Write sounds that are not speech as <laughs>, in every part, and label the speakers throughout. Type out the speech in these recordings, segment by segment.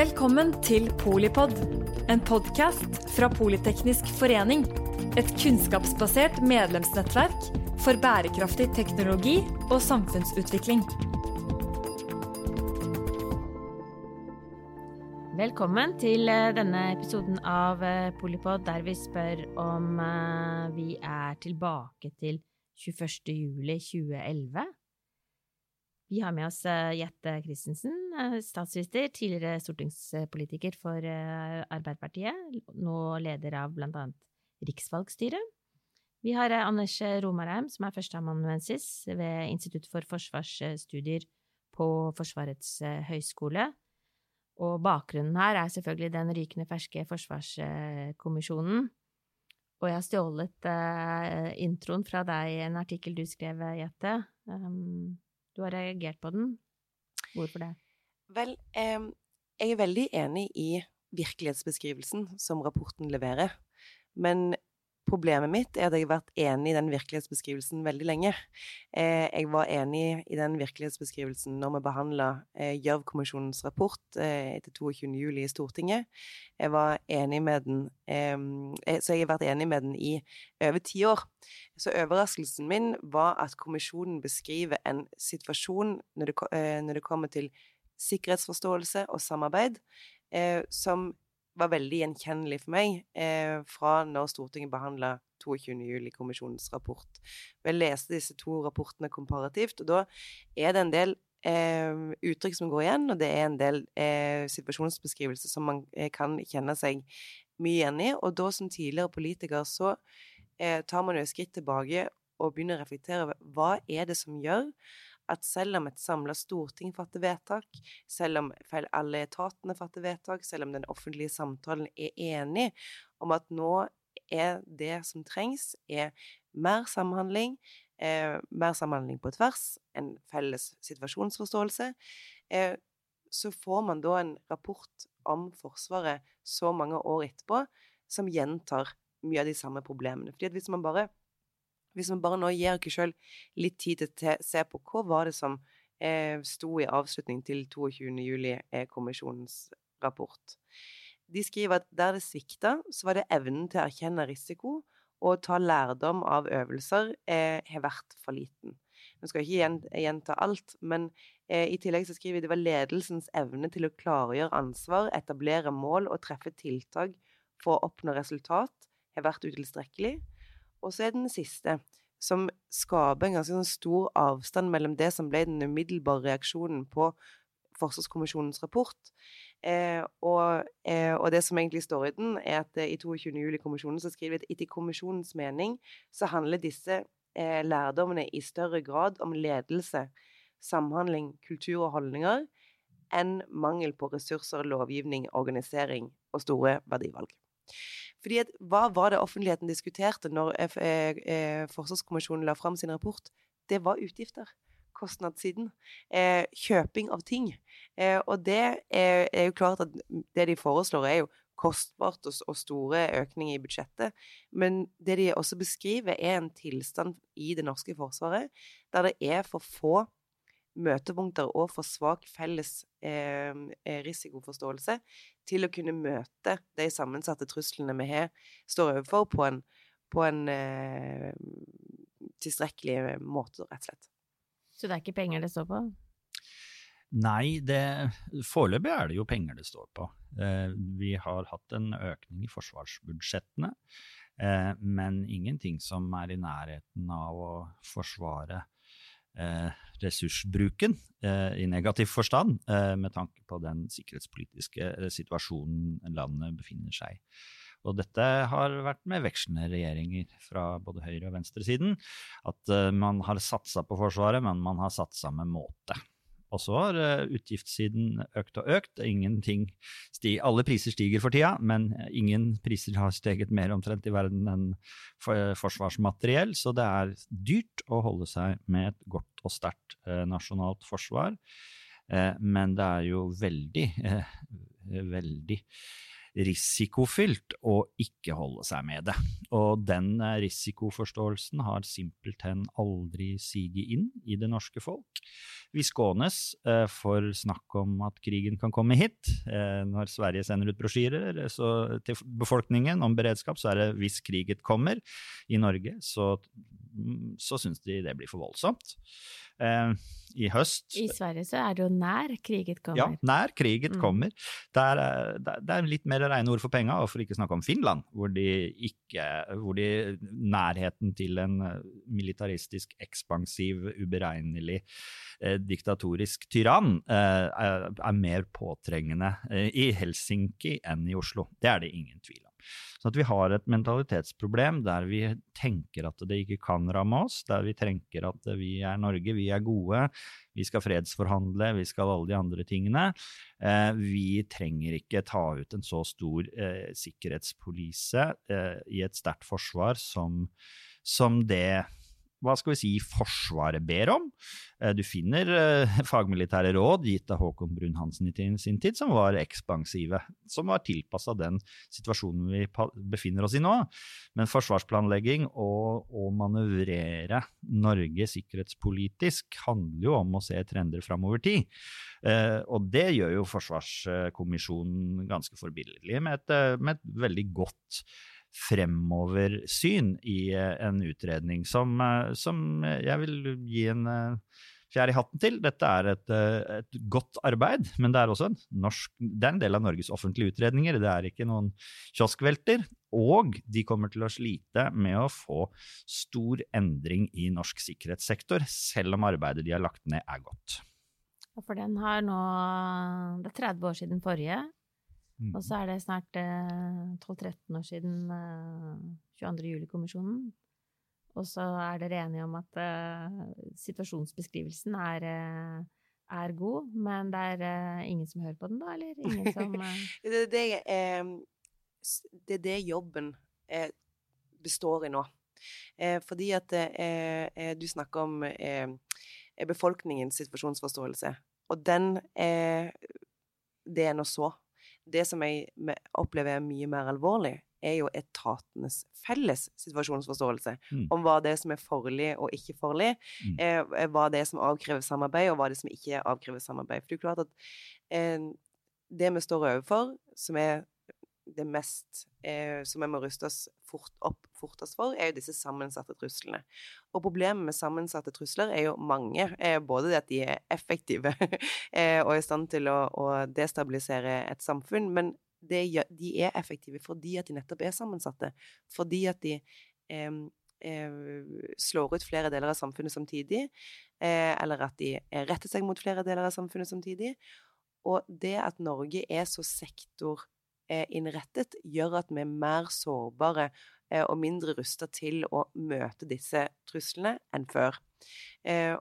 Speaker 1: Velkommen til Polipod, en podkast fra Politeknisk forening. Et kunnskapsbasert medlemsnettverk for bærekraftig teknologi og samfunnsutvikling.
Speaker 2: Velkommen til eh, denne episoden av eh, Polipod, der vi spør om eh, vi er tilbake til 21. juli 2011. Vi har med oss Jette Christensen, statsminister, tidligere stortingspolitiker for Arbeiderpartiet, nå leder av annet riksvalgstyret. Vi har Anders Romarheim, som er førsteamanuensis ved Institutt for forsvarsstudier på Forsvarets høgskole. Og bakgrunnen her er selvfølgelig den rykende ferske forsvarskommisjonen. Og jeg har stjålet introen fra deg i en artikkel du skrev, Jette. Um, du har reagert på den. Hvorfor det?
Speaker 3: Vel, eh, jeg er veldig enig i virkelighetsbeskrivelsen som rapporten leverer. Men problemet mitt er at jeg har vært enig i den virkelighetsbeskrivelsen veldig lenge. Eh, jeg var enig i den virkelighetsbeskrivelsen når vi behandla eh, Gjørv-kommisjonens rapport eh, etter 22.07. i Stortinget. Jeg var enig med den eh, Så jeg har vært enig med den i over ti år. Så overraskelsen min var at kommisjonen beskriver en situasjon når det, eh, når det kommer til sikkerhetsforståelse og samarbeid, eh, som var veldig gjenkjennelig for meg eh, fra når Stortinget behandla 22.07-kommisjonens rapport. Jeg leste disse to rapportene komparativt, og da er det en del eh, uttrykk som går igjen, og det er en del eh, situasjonsbeskrivelser som man eh, kan kjenne seg mye igjen i. Og da som tidligere politiker så eh, tar man jo et skritt tilbake og begynner å reflektere over hva er det som gjør at selv om et samla storting fatter vedtak, selv om alle etatene fatter vedtak, selv om den offentlige samtalen er enig om at nå er det som trengs, er mer samhandling, eh, mer samhandling på tvers, en felles situasjonsforståelse, eh, så får man da en rapport om Forsvaret så mange år etterpå som gjentar mye av de samme problemene. Fordi at hvis man bare hvis vi bare nå gir oss sjøl litt tid til å se på hva var det som eh, sto i avslutning til 22. juli-kommisjonens eh, rapport. De skriver at der det svikta, så var det evnen til å erkjenne risiko og ta lærdom av øvelser eh, har vært for liten. Nå skal ikke gjenta alt, men eh, i tillegg så skriver de det var ledelsens evne til å klargjøre ansvar, etablere mål og treffe tiltak for å oppnå resultat har vært utilstrekkelig. Og så er den siste, som skaper en ganske sånn stor avstand mellom det som ble den umiddelbare reaksjonen på Forsvarskommisjonens rapport, eh, og, eh, og, det som egentlig står i den, er at eh, i 22. juli-kommisjonen så skriver vi at etter kommisjonens mening så handler disse eh, lærdommene i større grad om ledelse, samhandling, kultur og holdninger enn mangel på ressurser, lovgivning, organisering og store verdivalg. Fordi at, Hva var det offentligheten diskuterte når F eh, Forsvarskommisjonen la fram sin rapport? Det var utgifter. Kostnadssiden. Eh, kjøping av ting. Eh, og det er, er, jo klart at det de foreslår, er jo kostbart og, og store økninger i budsjettet. Men det de også beskriver, er en tilstand i det norske forsvaret der det er for få møtepunkter og for svak felles eh, eh, risikoforståelse til å kunne møte de sammensatte truslene vi har, står overfor, på en, på en eh, tilstrekkelig måte, rett og slett.
Speaker 2: Så det er ikke penger det står på?
Speaker 4: Nei, foreløpig er det jo penger det står på. Eh, vi har hatt en økning i forsvarsbudsjettene, eh, men ingenting som er i nærheten av å forsvare Eh, ressursbruken eh, i negativ forstand, eh, med tanke på den sikkerhetspolitiske situasjonen landet befinner seg i. Og dette har vært med vekslende regjeringer fra både høyre- og venstresiden. At man har satsa på Forsvaret, men man har satsa med måte. Og så har uh, utgiftssiden økt og økt. Ingenting stiger, alle priser stiger for tida, men ingen priser har steget mer omtrent i verden enn forsvarsmateriell, så det er dyrt å holde seg med et godt og sterkt nasjonalt forsvar. Men det er jo veldig, veldig risikofylt å ikke holde seg med det. Og den eh, risikoforståelsen har simpelthen aldri siget inn i det norske folk. Vi skånes eh, for snakk om at krigen kan komme hit. Eh, når Sverige sender ut brosjyrer til befolkningen om beredskap, så er det 'hvis kriget kommer'. I Norge så, mm, så syns de det blir for voldsomt i høst.
Speaker 2: I Sverige så er det jo nær kriget kommer.
Speaker 4: Ja, nær kriget mm. kommer. Det er, det er, litt mer rene ord for penga, og for ikke snakke om Finland, hvor de ikke hvor de, Nærheten til en eh, militaristisk, ekspansiv, uberegnelig eh, diktatorisk tyrann eh, er, er, mer påtrengende eh, i Helsinki enn i Oslo. Det er det ingen tvil om. Så at vi har et mentalitetsproblem der vi tenker at det ikke kan ramme oss, der vi tenker at vi er Norge, vi er gode, vi skal fredsforhandle, vi skal alle de andre tingene. Eh, vi trenger ikke ta ut en så stor eh, sikkerhetspolise eh, i et sterkt forsvar som, som det hva skal vi si, Forsvaret ber om. Eh, du finner eh, <laughs> fagmilitære råd gitt av Håkon Brun-Hansen i sin tid, som var ekspansive, som var tilpassa den situasjonen vi befinner oss i nå. Men forsvarsplanlegging og å manøvrere Norge sikkerhetspolitisk handler jo om å se trender framover tid. Eh, og det gjør jo Forsvarskommisjonen ganske forbilledlig, med med et veldig godt fremoversyn i eh, en utredning som, eh, som jeg vil gi en eh, fjær i hatten til. Dette er et, et, godt arbeid, men det er også en, norsk, det er en del av Norges offentlige utredninger. Det er ikke noen kioskvelter. Og de kommer til å slite med å få stor endring i norsk sikkerhetssektor, selv om arbeidet de har lagt ned, er godt.
Speaker 2: For den har nå Det er 30 år siden forrige. Mm. Og så er det snart eh, 12-13 år siden eh, 22. juli-kommisjonen. Og så er dere enige om at eh, situasjonsbeskrivelsen er, eh, er, god, men det er eh, ingen som hører på den, da? Eller <laughs> ingen som
Speaker 3: eh? det, det, det, er det jobben består i nå. fordi at du snakker om befolkningens situasjonsforståelse. Og den Det er nå så. Det som jeg opplever er mye mer alvorlig, er jo etatenes felles situasjonsforståelse mm. om hva det er som er forlig og ikke forlig, mm. eh, hva det er som avkrever samarbeid, og hva det er som ikke avkrever samarbeid. For det er klart at eh, det vi står overfor, som er det mest eh, som vi må ruste oss fort opp fortest for, er jo disse sammensatte truslene. Og problemet med sammensatte trusler er jo mange. Eh, både det at de er effektive <laughs> eh, og i stand til å, å, destabilisere et samfunn, men det, de er effektive fordi at de nettopp er sammensatte. Fordi at de slår ut flere deler av samfunnet samtidig, eh, eller at de retter seg mot flere deler av samfunnet samtidig. Og det at Norge er så sektor innrettet, gjør at vi er mer sårbare eh, og mindre rusta til å møte disse truslene enn før. Eh,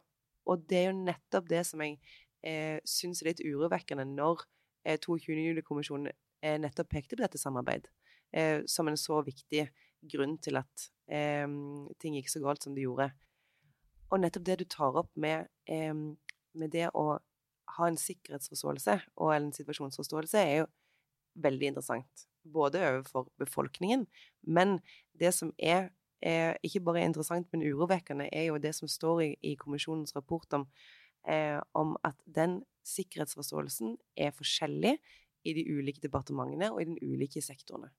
Speaker 3: og det er jo nettopp det som jeg eh, syns er litt urovekkende når eh, 22. juli-kommisjonen eh, nettopp pekte på dette samarbeid eh, som en så viktig grunn til at ting gikk så galt som det gjorde. Og nettopp det du tar opp med, med det å ha en sikkerhetsforståelse og en situasjonsforståelse, er jo veldig interessant. Både overfor befolkningen, men det som er, er ikke bare interessant, men urovekkende, er jo det som står i, i kommisjonens rapport om, eh, om at den sikkerhetsforståelsen er forskjellig i de ulike departementene og i de ulike sektorene.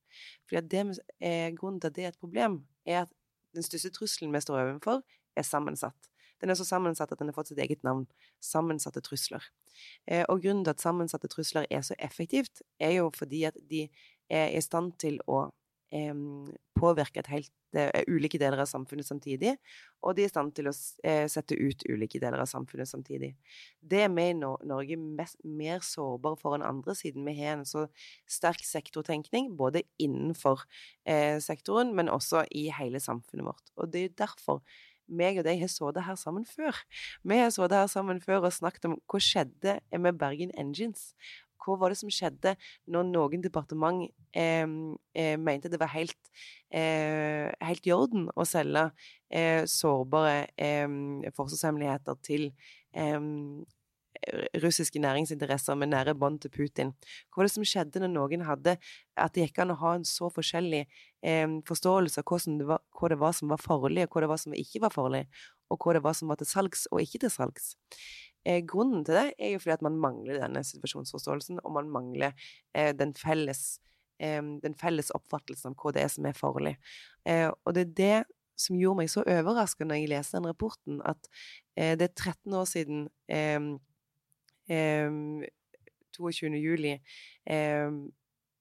Speaker 3: Fordi det, eh, Grunnen til at det er et problem, er at den største trusselen vi står overfor, er sammensatt. Den er så sammensatt at den har fått sitt eget navn. Sammensatte trusler. Eh, og grunnen til at sammensatte trusler er så effektivt, er jo fordi at de er i stand til å eh, påvirke helt, uh, ulike deler av samfunnet samtidig, og de er i stand til å uh, sette ut ulike deler av samfunnet samtidig. Det er vi i Norge mest, mer sårbare for enn andre, siden vi har en så sterk sektortenkning, både innenfor eh, sektoren, men også i hele samfunnet vårt. Og det er derfor meg og deg har sittet her sammen før. Vi har sittet her sammen før og snakket om hva skjedde med Bergen Engines. Hva var det som skjedde når noen departement eh, eh, mente det var helt, eh, helt i orden å selge eh, sårbare forsvarshemmeligheter til russiske næringsinteresser med nære bånd til Putin. Hva var det som skjedde når noen hadde At det gikk an å ha en så forskjellig eh, forståelse av hva, var, hva, det var, som var farlig, og hva det var som ikke var farlig, og hva det var som var til salgs og ikke til salgs. Eh, grunnen til det er jo fordi at man mangler denne situasjonsforståelsen, og man mangler eh, den felles den felles oppfattelsen av hva det er som er farlig. og det er det som gjorde meg så overraska når jeg leste den rapporten, at eh, det er 13 år siden eh, eh, 22. juli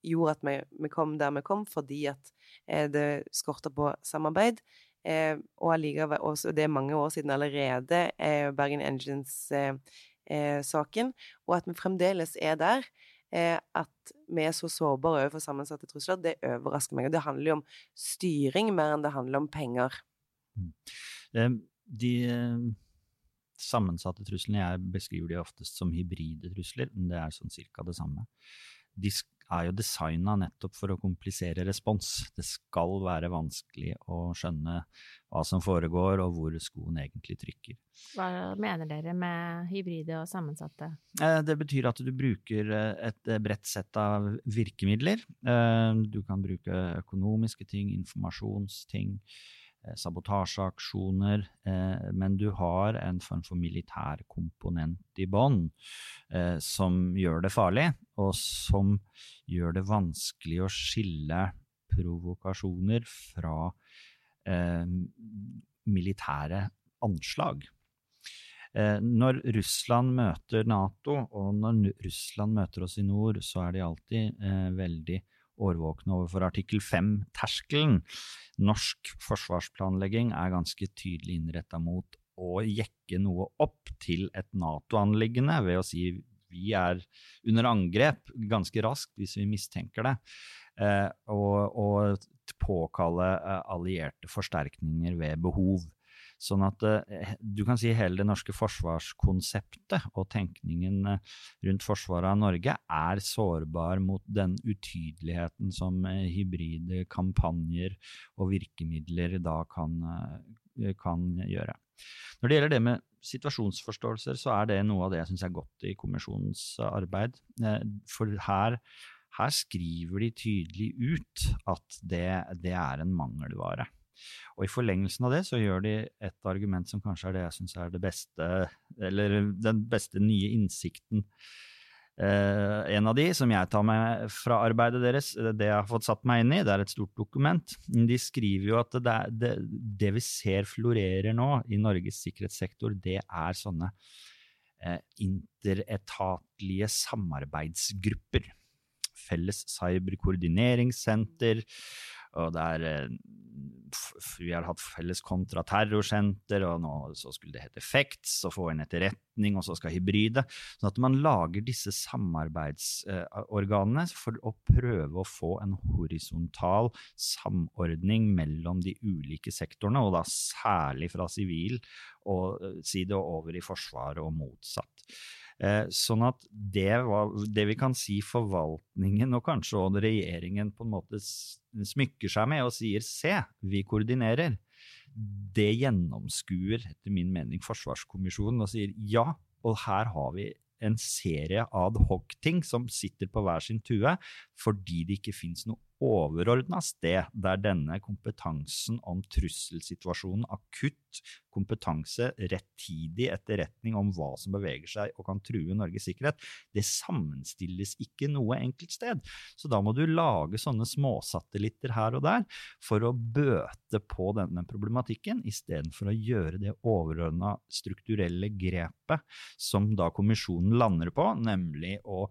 Speaker 3: gjorde at vi, vi, kom der vi kom, fordi at eh, det skorta på samarbeid. Eh, og allikevel også, Det er mange år siden allerede, eh, Bergen Engines-saken. og at vi fremdeles er der. at vi er så sårbare overfor sammensatte trusler, det overrasker meg. Og det handler jo om styring mer enn det handler om penger.
Speaker 4: Mm. De sammensatte truslene, jeg beskriver de oftest som hybride trusler, men det er sånn cirka det samme. De er jo designa nettopp for å komplisere respons. Det skal være vanskelig å skjønne hva som foregår, og hvor skoen egentlig trykker.
Speaker 2: Hva mener dere med hybride og sammensatte?
Speaker 4: Eh, det betyr at du bruker eh, et bredt sett av virkemidler. Eh, du kan bruke økonomiske ting, informasjonsting Eh, sabotasjeaksjoner, eh, men du har en form for militær komponent i bånn eh, som gjør det farlig, og som gjør det vanskelig å skille provokasjoner fra eh, militære anslag. Eh, når Russland møter Nato, og når Russland møter oss i nord, så er de alltid eh, veldig årvåkne overfor artikkel 5-terskelen. Norsk forsvarsplanlegging er ganske tydelig innretta mot å jekke noe opp til et Nato-anliggende ved å si vi er under angrep ganske raskt hvis vi mistenker det, eh, og, og påkalle eh, allierte forsterkninger ved behov. Sånn at eh, du kan si hele det norske forsvarskonseptet og tenkningen eh, rundt forsvaret av Norge er sårbar mot den utydeligheten som eh, hybride kampanjer og virkemidler da kan, kan gjøre. Når det gjelder det med situasjonsforståelser, så er det noe av det jeg syns er godt i kommisjonens arbeid. For her, her skriver de tydelig ut at det, det er en mangelvare. Og i forlengelsen av det så gjør de et argument som kanskje er det jeg syns er det beste, eller den beste nye innsikten. Uh, en av de som jeg tar med fra arbeidet deres, det jeg har fått satt meg inn i, det er et stort dokument. De skriver jo at det, det, det vi ser florerer nå i Norges sikkerhetssektor, det er sånne uh, interetatlige samarbeidsgrupper. Felles cyberkoordineringssenter og der eh, vi har hatt felles kontraterrorsenter, og nå så skulle det hete FECTS, og få en etterretning, og så skal hybride. Sånn at man lager disse samarbeidsorganene for å prøve å få en horisontal samordning mellom de ulike sektorene, og da særlig fra sivil side og over i Forsvaret og motsatt. Eh, sånn at det, var, det vi kan si forvaltningen, og kanskje også regjeringen, på en måte smykker seg med og sier se, vi koordinerer, det gjennomskuer etter min mening Forsvarskommisjonen og sier ja, og her har vi en serie ad hoc-ting som sitter på hver sin tue, fordi det ikke fins noe overordna sted der denne kompetansen om trusselsituasjonen, akutt kompetanse, rettidig etterretning om hva som beveger seg og kan true Norges sikkerhet, det sammenstilles ikke noe enkelt sted. Så da må du lage sånne småsatellitter her og der for å bøte på denne problematikken, istedenfor å gjøre det overordna strukturelle grepet som da kommisjonen lander på, nemlig å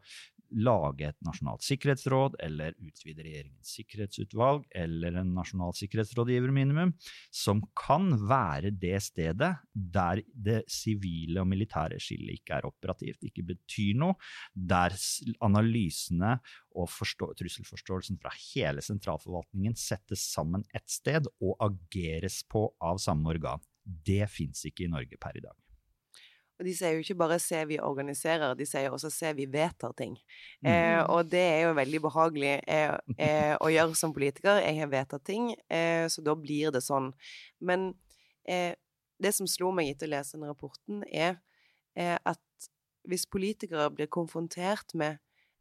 Speaker 4: lage et nasjonalt sikkerhetsråd, eller utvide regjeringens sikkerhetsutvalg, eller en nasjonal sikkerhetsrådgiver minimum, som kan være det stedet der det sivile og militære skillet ikke er operativt, ikke betyr noe, der analysene og trusselforståelsen fra hele sentralforvaltningen settes sammen ett sted og ageres på av samme organ. Det fins ikke i Norge per i dag.
Speaker 3: Og de sier jo ikke bare 'se vi organiserer', de sier også 'se vi vedtar ting'. Mm. Eh, og det er jo veldig behagelig eh, eh, å gjøre som politiker. Jeg har vedtatt ting, eh, så da blir det sånn. Men eh, det som slo meg etter å lese denne rapporten, er eh, at hvis politikere blir konfrontert med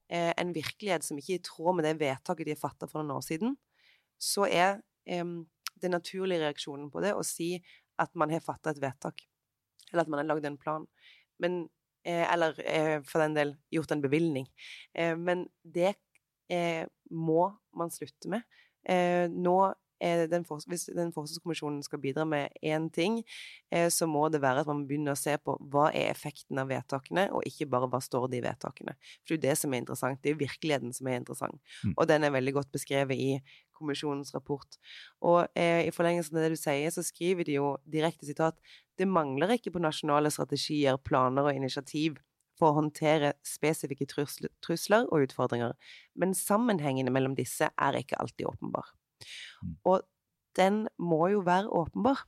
Speaker 3: eh, en virkelighet som ikke er i tråd med det vedtaket de har fatta for noen år siden, så er den naturlige reaksjonen på det å si at man har fatta et vedtak, eller at man har lagd en plan. Men, eh, eller eh, for den del gjort en bevilgning. Eh, men det må man slutte med. nå den hvis den forskningskommisjonen skal bidra med én ting, så må det være at man begynner å se på hva er effekten av vedtakene, og ikke bare hva står det i vedtakene. For det er jo det som er interessant. Det er jo virkeligheten som er interessant. Mm. Og den er veldig godt beskrevet i kommisjonens rapport. Og eh, i forlengelsen av det du sier, så skriver de jo direkte sitat det mangler ikke på nasjonale strategier, planer og initiativ for å håndtere spesifikke trusler og utfordringer, men sammenhengene mellom disse er ikke alltid åpenbar. Mm. Og den må jo være åpenbar.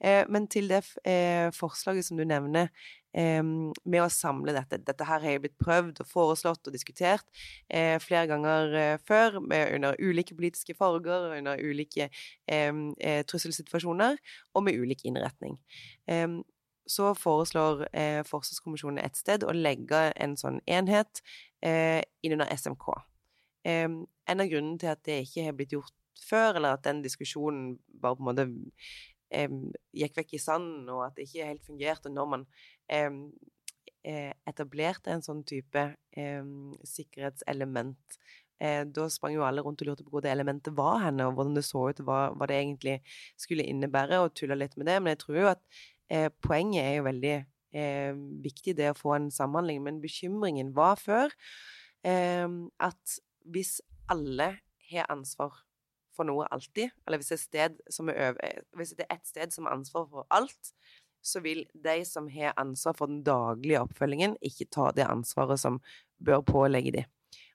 Speaker 3: Eh, men til det eh, forslaget som du nevner, med å samle dette Dette her har blitt prøvd og foreslått og diskutert eh, flere ganger eh, før, under ulike politiske farger, under ulike eh, trusselsituasjoner, og med ulik innretning. så foreslår Forsvarskommisjonen et sted å legge en sånn enhet innunder SMK. en av grunnene til at det ikke har blitt gjort før, eller at den diskusjonen bare på en måte eh, gikk vekk i sanden, og at det ikke helt fungerte når man eh, etablerte en sånn type sikkerhetselement. Eh, da sprang jo alle rundt og lurte på hvor det elementet var henne, og hvordan det så ut, hva, hva det egentlig skulle innebære, og tulla litt med det. Men jeg tror jo at eh, poenget er jo veldig eh, viktig, det å få en samhandling. Men bekymringen var før at hvis alle har ansvar for noe alltid, eller hvis det, er, er eh, hvis det er ett sted som har ansvar for alt, så vil de som har ansvar for den daglige oppfølgingen, ikke ta det ansvaret som bør pålegge dem.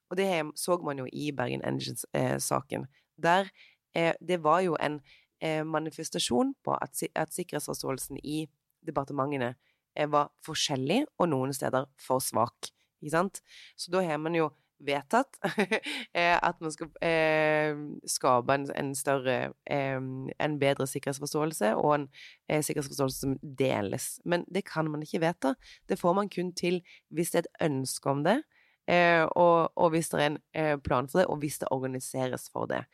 Speaker 3: Og det så man jo i Bergen Engines-saken. Der eh, Det var jo en eh, manifestasjon på at, at sikkerhetsforståelsen i departementene eh, var forskjellig, og noen steder for svak. Ikke sant? Så da har man jo vedtatt <laughs> eh, at man skal eh, skape en, en større eh, En bedre sikkerhetsforståelse, og en eh, sikkerhetsforståelse som deles. Men det kan man ikke vedta. Det får man kun til hvis det er et ønske om det. Eh, og, og, hvis det er en eh, plan for det, og hvis det organiseres for det.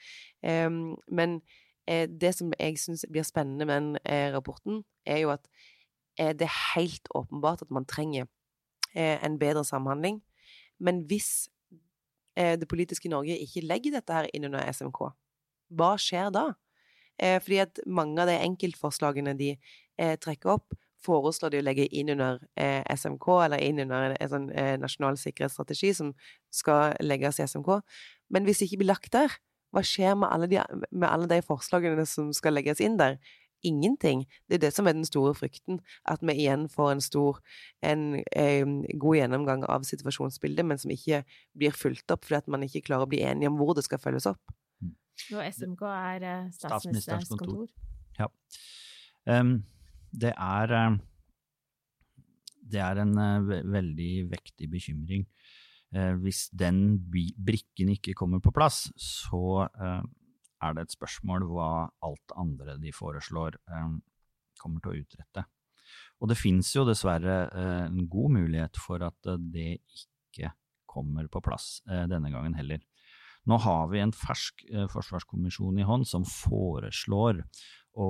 Speaker 3: men det som jeg syns blir spennende med den rapporten, er jo at det er helt åpenbart at man trenger en bedre samhandling. Men hvis det politiske Norge ikke legger dette her inn under SMK, hva skjer da? Eh, fordi at mange av de enkeltforslagene de eh, trekker opp, foreslår de å legge inn under eh, SMK, eller inn under en, sånn eh, nasjonal sikkerhetsstrategi som skal legges i SMK. Men hvis det ikke blir lagt der, hva skjer med alle, de, med alle de forslagene som skal legges inn der? Ingenting. Det er det som er den store frykten, at vi igjen får en stor, en, en god gjennomgang av situasjonsbildet, men som ikke blir fulgt opp fordi at man ikke klarer å bli enige om hvor det skal følges opp.
Speaker 2: Mm. Og SMK er uh, statsministerens kontor.
Speaker 4: Ja. Um, det er uh, Det er en uh, veldig vektig bekymring. hvis den brikken ikke kommer på plass, så er det et spørsmål hva alt andre de foreslår, eh, kommer til å utrette. Og det finnes jo dessverre eh, en god mulighet for at eh, det ikke kommer på plass denne gangen heller. Nå har vi en fersk forsvarskommisjon i hånd som foreslår å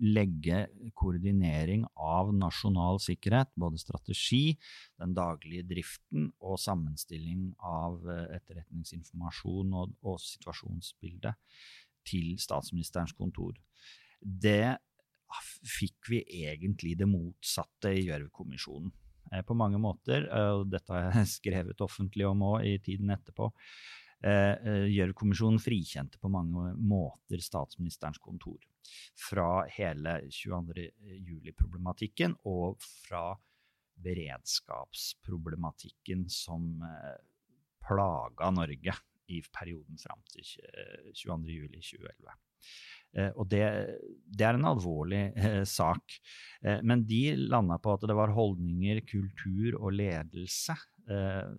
Speaker 4: legge koordinering av nasjonal sikkerhet, både strategi, den daglige driften og sammenstilling av eh, etterretningsinformasjon og, og situasjonsbildet til statsministerens kontor. Det fikk vi egentlig det motsatte i Gjørv-kommisjonen. Eh, på mange måter, eh, og dette har jeg <laughs> skrevet offentlig om òg i tiden etterpå, Gjørv-kommisjonen frikjente på mange måter statsministerens kontor fra hele 22. juli-problematikken og fra beredskapsproblematikken som eh, plaga Norge i perioden fram til 22.07.2011. Eh, og det, det, er en alvorlig eh, sak. Eh, men de landa på at det var holdninger, kultur og ledelse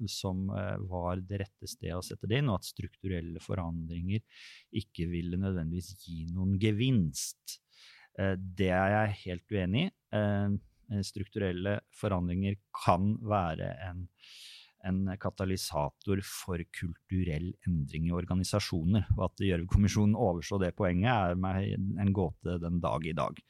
Speaker 4: som var det rette stedet å sette det inn, og at strukturelle forandringer ikke ville nødvendigvis gi noen gevinst. Det er jeg helt uenig i. strukturelle forandringer kan være en en katalysator for kulturell endring i organisasjoner. Og at Gjørv-kommisjonen overså det poenget, er meg en gåte den dag i dag.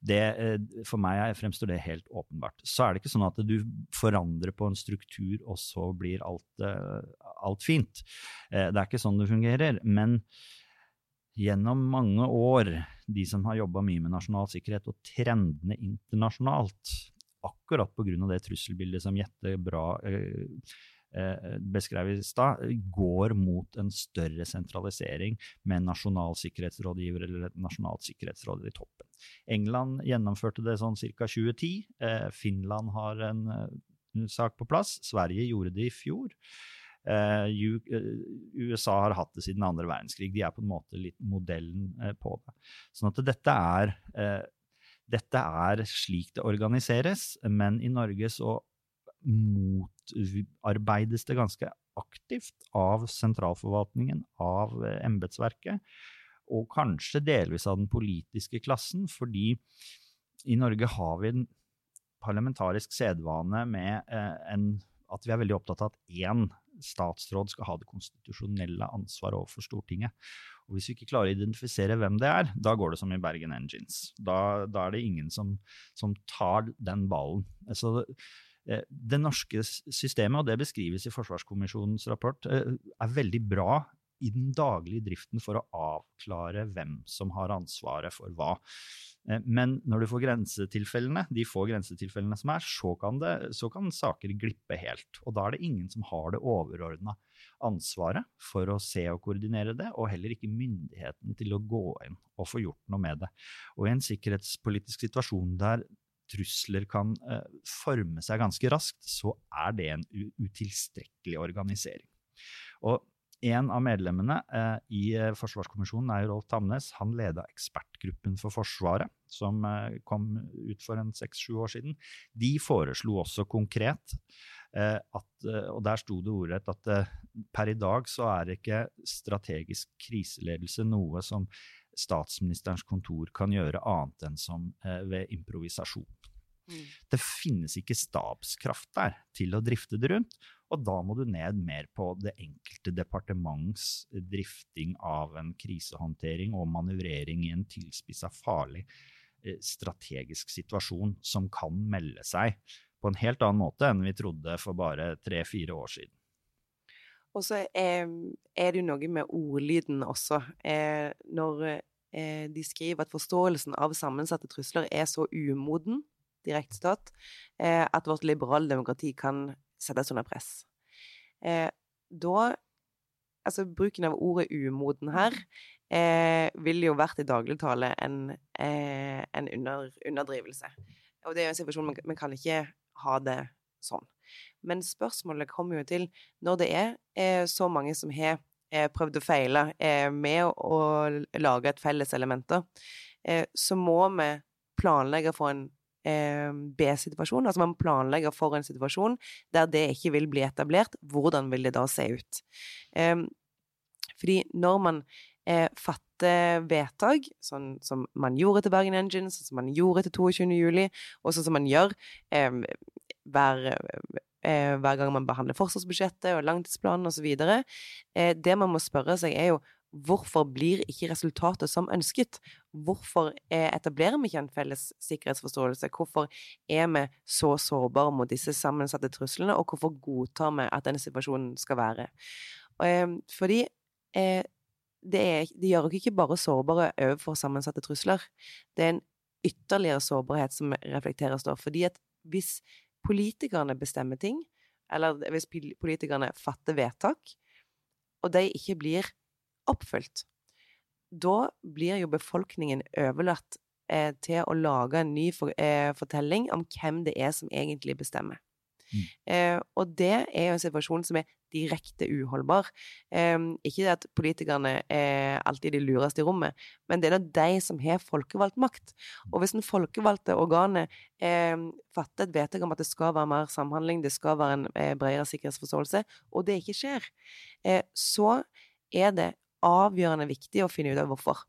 Speaker 4: Det, eh, for meg fremstår det helt åpenbart. Så er det ikke sånn at du forandrer på en struktur, og så blir alt, eh, alt fint. Eh, det er ikke sånn det fungerer. Men gjennom mange år, de som har jobba mye med nasjonal sikkerhet, og trendene internasjonalt, akkurat pga. det trusselbildet som Jette bra eh, eh, beskrev i stad, går mot en større sentralisering med en nasjonal sikkerhetsrådgiver eller et nasjonalt sikkerhetsråd i toppen. England gjennomførte det sånn ca. 2010. Eh, Finland har en sak på plass. Sverige gjorde det i fjor. USA har hatt det siden andre verdenskrig. De er på en måte litt modellen på det. Sånn at dette er dette er slik det organiseres, men i Norge så motarbeides det ganske aktivt av sentralforvaltningen, av embetsverket, og kanskje delvis av den politiske klassen, fordi i Norge har vi en parlamentarisk sedvane med eh, en, at vi er veldig opptatt av at én statsråd skal ha det konstitusjonelle ansvaret overfor Stortinget. Og Hvis vi ikke klarer å identifisere hvem det er, da går det som i Bergen Engines. Da, da er det ingen som, som, tar den ballen. Altså, det norske systemet, og det beskrives i Forsvarskommisjonens rapport, eh, er veldig bra i den daglige driften for å avklare hvem som har ansvaret for hva. Eh, men når du får grensetilfellene, de få grensetilfellene som er, så kan, det, så kan saker glippe helt. Og da er det ingen som har det overordna ansvaret for å se og koordinere det, og heller ikke myndigheten til å gå inn og få gjort noe med det. Og i en sikkerhetspolitisk situasjon der trusler kan uh, forme seg ganske raskt, så er det en utilstrekkelig organisering. Og en av medlemmene eh, i eh, Forsvarskommisjonen er Rolf Tamnes. Han leda ekspertgruppen for Forsvaret, som eh, kom ut for en seks-sju år siden. De foreslo også konkret eh, at, eh, og der sto det ordrett, at eh, per i dag så er ikke strategisk kriseledelse noe som statsministerens kontor kan gjøre annet enn som ved improvisasjon. Mm. Det finnes ikke stabskraft der til å drifte det rundt, og da må du ned mer på det enkelte departements drifting av en krisehåndtering og manøvrering i en tilspissa, farlig eh, strategisk situasjon som kan melde seg på en helt annen måte enn vi trodde for bare tre-fire år siden.
Speaker 3: Og så er, er, det jo noe med ordlyden også. Eh, når eh, de skriver at forståelsen av sammensatte trusler er så umoden direkte stat, eh, at vårt liberale demokrati kan settes under press. Eh, da Altså, bruken av ordet umoden her eh, ville jo vært i dagligtale en, eh, en under, underdrivelse. Og det er jo en situasjon man, man kan ikke ha det sånn. Men spørsmålet kommer jo til når det er eh, så mange som har eh, prøvd å feile eh, med å, lage et felles element, så må vi planlegge for en eh, B-situasjon. Altså man planlegger for en situasjon der det ikke vil bli etablert. Hvordan vil det da se ut? Eh, fordi når man eh, fatter vedtak, sånn som man gjorde til Bergen Engines, sånn som man gjorde til 22. juli, og sånn som man gjør hver eh, hver gang man behandler forsvarsbudsjettet og langtidsplanen osv. Eh, det man må spørre seg, er jo Hvorfor blir ikke resultatet som ønsket? Hvorfor etablerer vi ikke en felles sikkerhetsforståelse? Hvorfor er vi så sårbare mot disse sammensatte truslene, og hvorfor godtar vi at denne situasjonen skal være? Ehm, fordi eh, det, er, det gjør oss ikke bare sårbare overfor sammensatte trusler. Det er en ytterligere sårbarhet som reflekteres da. Fordi at hvis politikerne bestemmer ting, eller hvis politikerne fatter vedtak, og de ikke blir oppfylt. Da blir jo befolkningen overlatt eh, til å lage en ny for, eh, fortelling om hvem det er som egentlig bestemmer. Mm. Eh, og det er jo en situasjon som er direkte uholdbar. Eh, ikke det at politikerne er alltid de lureste i rommet, men det er de som har folkevalgt makt. Og hvis den folkevalgte organet eh, fatter et vedtak om at det skal være mer samhandling, det skal være en eh, bredere sikkerhetsforståelse, og det ikke skjer, så er det avgjørende viktig å finne ut av hvorfor.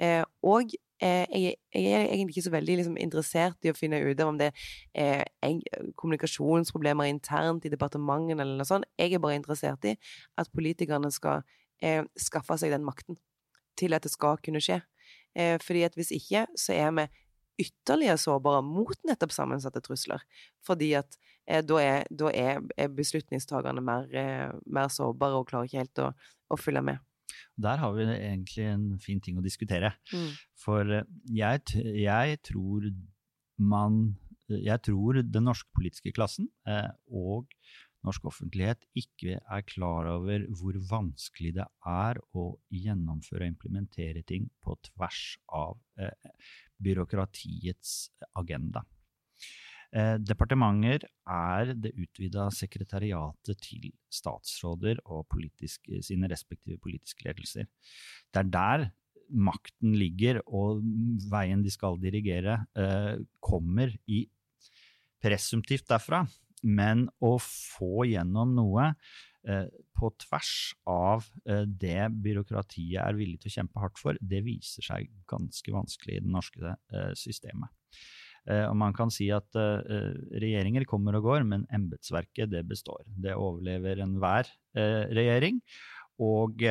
Speaker 3: Eh, og eh, jeg, jeg, er egentlig ikke så veldig liksom, interessert i å finne ut av om det er kommunikasjonsproblemer internt i departementene eller noe sånt. Jeg er bare interessert i at politikerne skal eh, skaffe seg den makten til at det skal kunne skje. Eh, fordi at hvis ikke, så er vi ytterligere sårbare mot nettopp sammensatte trusler. Fordi at eh, da, er, da er, er beslutningstagerne mer, eh, mer, sårbare og klarer ikke helt å, å følge med.
Speaker 4: Der har vi egentlig en fin ting å diskutere. Mm. For eh, jeg, jeg, tror man Jeg tror den norske politiske klassen eh, og norsk offentlighet ikke er klar over hvor vanskelig det er å gjennomføre og implementere ting på tvers av eh, byråkratiets agenda. Eh, departementer er det utvida sekretariatet til statsråder og politisk, sine respektive politiske ledelser. Det er der makten ligger, og veien de skal dirigere, eh, kommer i presumptivt derfra. Men å få gjennom noe eh, på tvers av eh, det byråkratiet er villig til å kjempe hardt for, det viser seg ganske vanskelig i det norske eh, systemet. Eh, og man kan si at uh, regjeringer kommer og går, men embetsverket det består. Det overlever enhver uh, regjering. Og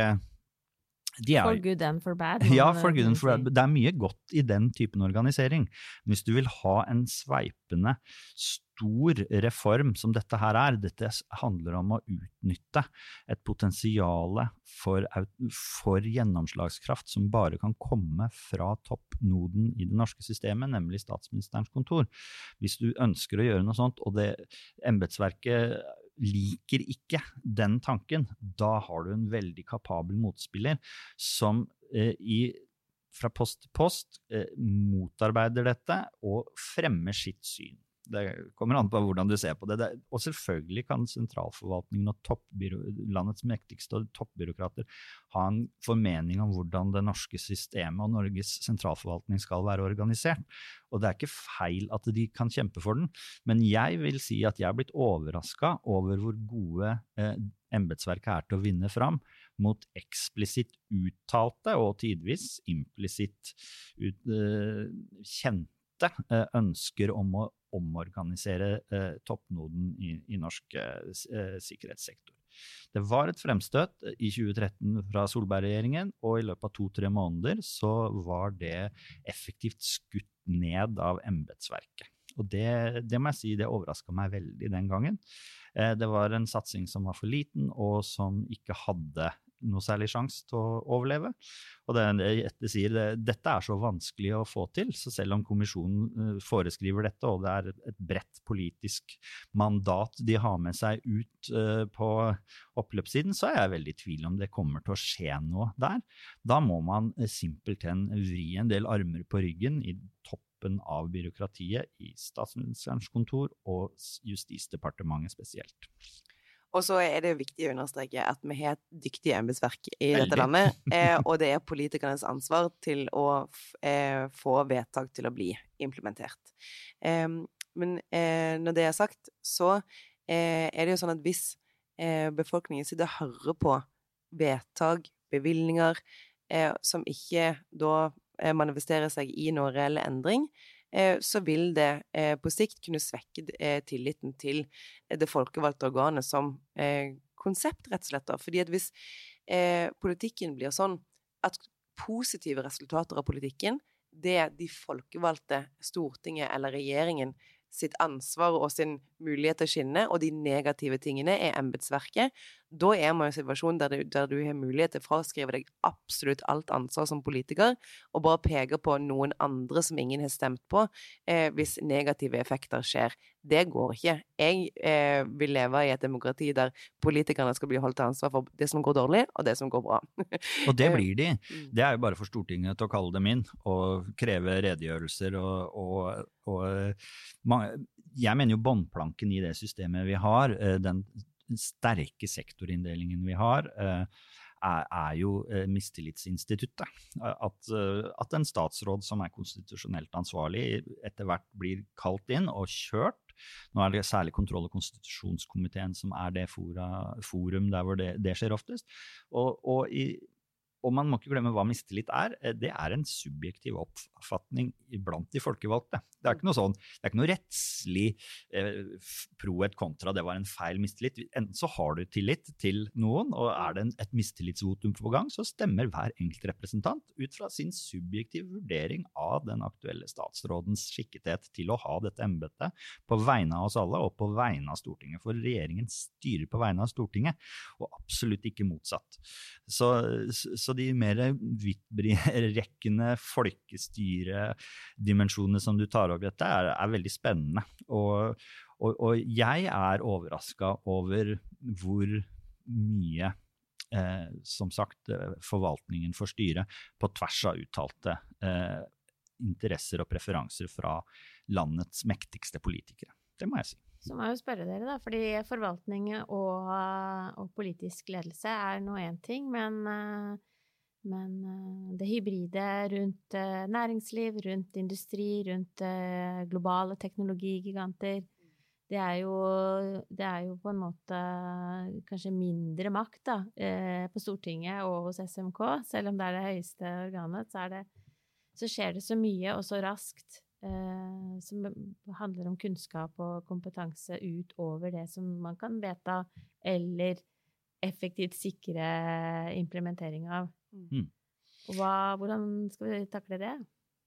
Speaker 2: de er, for good and for bad. <laughs>
Speaker 4: Ja, for good and for bad. Det er mye godt i den typen organisering. Hvis du vil ha en sveipende, stor reform som dette her er. Dette handler om å utnytte et potensial for, for, gjennomslagskraft som bare kan komme fra toppnoden i det norske systemet, nemlig statsministerens kontor. Hvis du ønsker å gjøre noe sånt, og det embetsverket liker ikke den tanken, da har du en veldig kapabel motspiller som eh, i fra post til post eh, motarbeider dette og fremmer sitt syn. Det kommer an på hvordan du ser på det. og selvfølgelig kan sentralforvaltningen og landets mektigste og toppbyråkrater ha en formening om hvordan det norske systemet og Norges sentralforvaltning skal være organisert. Og det er ikke feil at de kan kjempe for den, men jeg vil si at jeg er blitt overraska over hvor gode eh, embetsverket er til å vinne fram mot eksplisitt uttalte og tidvis implisitt ut, uh, kjente uh, ønsker om å omorganisere eh, toppnoden i, i norsk eh, sikkerhetssektor. Det var et fremstøt i 2013 fra Solberg-regjeringen, og i løpet av to-tre måneder så var det effektivt skutt ned av embetsverket. Og det, det, må jeg si, det overraska meg veldig den gangen. Eh, det var en satsing som var for liten, og som ikke hadde noe særlig sjanse til å overleve. Og det, det sier, det, dette er så vanskelig å få til, så selv om kommisjonen eh, foreskriver dette, og det er et bredt politisk mandat de har med seg ut uh, på oppløpssiden, så er jeg veldig i tvil om det kommer til å skje noe der. Da må man eh, simpelthen vri en del armer på ryggen i toppen av byråkratiet i statsministerens kontor og Justisdepartementet spesielt.
Speaker 3: Og så er det viktig å understreke at vi har et dyktig embetsverk i Veldig. dette landet, eh, og det er politikernes ansvar til å eh, få vedtak til å bli implementert. Eh, men når det er sagt, så eh, er det jo sånn at hvis eh, befolkningen sitter og hører på vedtak, bevilgninger, eh, som ikke da manifesterer seg i noen reell endring, så vil det eh, på sikt kunne svekke eh, tilliten til det folkevalgte organet som konsept, rett og slett. Fordi at hvis politikken blir sånn at positive resultater av politikken, det de folkevalgte, Stortinget eller regjeringen sitt ansvar og sin mulighet til å skinne, og de negative tingene er embetsverket, da er man i en situasjon der du, der du, har mulighet til å fraskrive deg absolutt alt ansvar som politiker, og bare peke på noen andre som ingen har stemt på, eh, hvis negative effekter skjer. Det går ikke. Jeg eh, vil leve i et demokrati der politikerne skal bli holdt til ansvar for det som går dårlig, og det som går bra.
Speaker 4: og det <laughs> blir de. Mm. Det er jo bare for Stortinget til å kalle dem inn og kreve redegjørelser og, og, og jeg mener jo båndplanken i det systemet vi har, eh, den sterke sektorinndelingen vi har, eh, er, jo eh, mistillitsinstituttet. At, at, en statsråd som er konstitusjonelt ansvarlig, etter hvert blir kalt inn og kjørt. Nå er det særlig kontroll- og konstitusjonskomiteen som er det fora, forum der hvor det, det skjer oftest. Og, og i, og man må ikke glemme hva mistillit er. Eh, det er en subjektiv oppfatning blant de folkevalgte. Det er ikke noe sånn, det er ikke noe rettslig eh, pro et kontra, det var en feil mistillit. Enten så har du tillit til noen, og er det et mistillitsvotum på gang, så stemmer hver enkelt representant ut fra sin subjektive vurdering av den aktuelle statsrådens skikkethet til å ha dette embetet på vegne av oss alle og på vegne av Stortinget. For regjeringen styrer på vegne av Stortinget, og absolutt ikke motsatt. Så, så de mer vidtrekkende folkestyredimensjonene som du tar i dette, er, er veldig spennende. Og, og, og jeg er overraska over hvor mye eh, som sagt, forvaltningen får styre på tvers av uttalte eh, interesser og preferanser fra landets mektigste politikere. Det må jeg si.
Speaker 2: Så må jeg jo spørre dere, da, fordi forvaltning og, og politisk ledelse er nå én ting, men, men, det hybride rundt næringsliv, rundt industri, rundt globale teknologigiganter, det er, jo, det er jo på en måte kanskje mindre makt da, på Stortinget og hos SMK. Selv om det er det høyeste organet, så, det, så skjer det så mye og så raskt eh, som handler om kunnskap og kompetanse utover det som man kan vedta, eller effektivt sikre implementering av. Mm. Hva, hvordan skal vi takle det?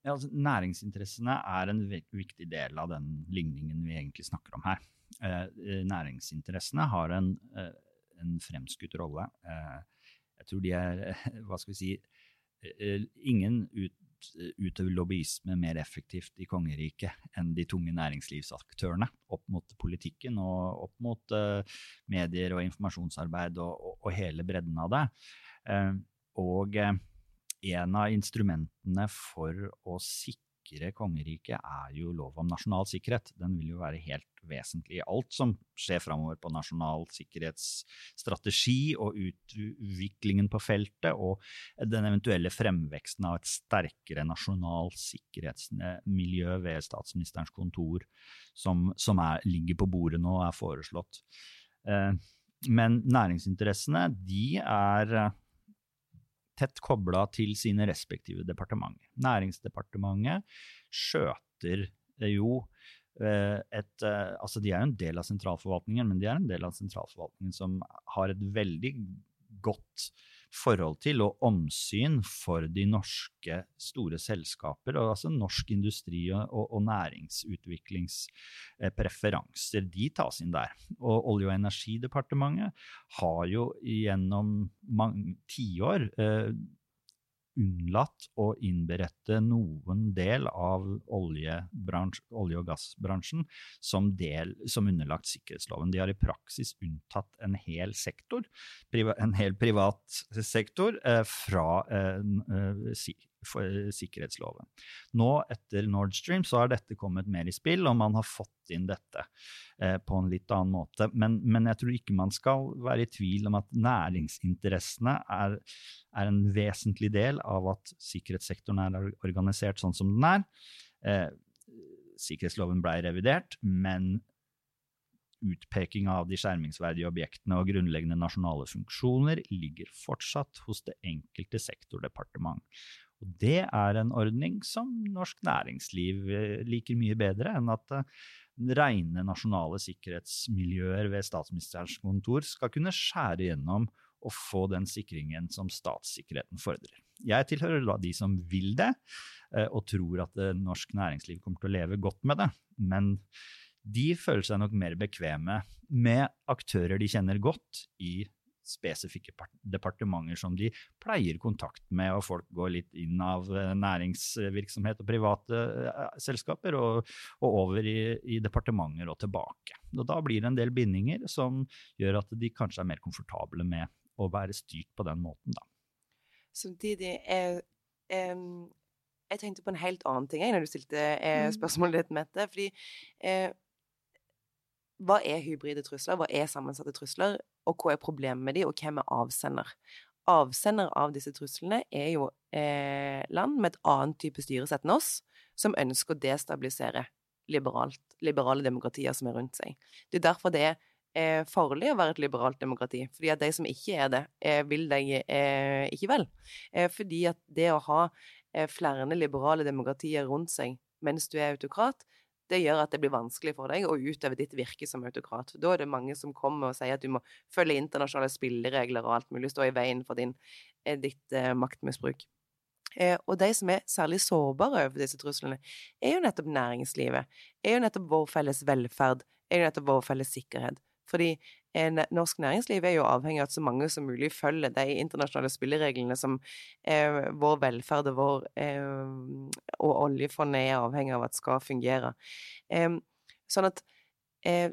Speaker 4: Ja, altså, næringsinteressene er en viktig del av den ligningen vi egentlig snakker om her. Eh, næringsinteressene har en, eh, en fremskutt rolle. Eh, jeg tror de er, <laughs> hva skal vi si, eh, ingen ut, utøver lobbyisme mer effektivt i kongeriket enn de tunge næringslivsaktørene opp mot politikken og opp mot medier og informasjonsarbeid og, og, og, hele bredden av det. Og uh, en av instrumentene for å sikre kongeriket er jo lov om nasjonal sikkerhet. Den vil jo være helt vesentlig i alt som skjer framover på nasjonal sikkerhetsstrategi og utviklingen på feltet, og den eventuelle fremveksten av et sterkere nasjonal sikkerhetsmiljø ved statsministerens kontor, som, som er, ligger på bordet nå og er foreslått. Eh, men næringsinteressene, de er tett kobla til sine respektive departementer. Næringsdepartementet skjøter jo eh, et eh, Altså, de er jo en del av sentralforvaltningen, men de er en del av sentralforvaltningen som har et veldig godt forhold til og omsyn for de norske store selskaper, og altså norsk industri og, og, næringsutviklingspreferanser. De tas inn der. Og Olje- og energidepartementet har jo gjennom mange tiår eh, unnlatt å innberette noen del av olje- og gassbransjen som, del, som underlagt sikkerhetsloven. De har i praksis unntatt en hel sektor, en hel privat sektor, eh, fra eh, sikkerhetsloven. Nå, etter Nord Stream, så har dette kommet mer i spill, og man har fått inn dette eh, på en litt annen måte. Men, men, jeg tror ikke man skal være i tvil om at næringsinteressene er, er en vesentlig del av at sikkerhetssektoren er organisert sånn som den er. Eh, sikkerhetsloven ble revidert, men utpeking av de skjermingsverdige objektene og grunnleggende nasjonale funksjoner ligger fortsatt hos det enkelte sektordepartement. Og det er en ordning som norsk næringsliv eh, liker mye bedre enn at eh, rene nasjonale sikkerhetsmiljøer ved statsministerens kontor skal kunne skjære gjennom og få den sikringen som statssikkerheten fordrer. Jeg tilhører de som vil det, eh, og tror at norsk næringsliv kommer til å leve godt med det. Men de føler seg nok mer bekvemme med aktører de kjenner godt i spesifikke departementer som de pleier kontakt med, og folk går litt inn av eh, næringsvirksomhet og private eh, selskaper og, og over i, i, departementer og tilbake. Og da blir det en del bindinger som gjør at de kanskje er mer komfortable med å være styrt på den måten, da.
Speaker 3: Samtidig er um, Jeg tenkte på en helt annen ting jeg, når du stilte eh, mm. spørsmålet ditt, Mette. fordi eh, hva er hybride trusler? Hva er sammensatte trusler? Og hva er problemet med de, og hvem er avsender? Avsender av disse truslene er jo eh, land med et annet type styresett enn oss, som ønsker å destabilisere liberalt, liberale demokratier som er rundt seg. Det er derfor det er eh, farlig å være et liberalt demokrati. Fordi at de som ikke er det, eh, vil deg eh, ikke vel. Eh, fordi at det å ha eh, flere liberale demokratier rundt seg mens du er autokrat, det gjør at det blir vanskelig for deg å utøve ditt virke som autokrat. Da er det mange som kommer og sier at du må følge internasjonale spilleregler og alt mulig, stå i veien for din, eh, ditt eh, maktmisbruk. Eh, og de som er særlig sårbare over disse truslene, er jo nettopp næringslivet. Er jo nettopp vår felles velferd. Er jo nettopp vår felles sikkerhet. Fordi norsk næringsliv er jo avhengig av at så mange som mulig følger de internasjonale spillereglene som eh, vår velferd og, vår, eh, og oljefondet er avhengig av at skal fungere. Eh, sånn at eh,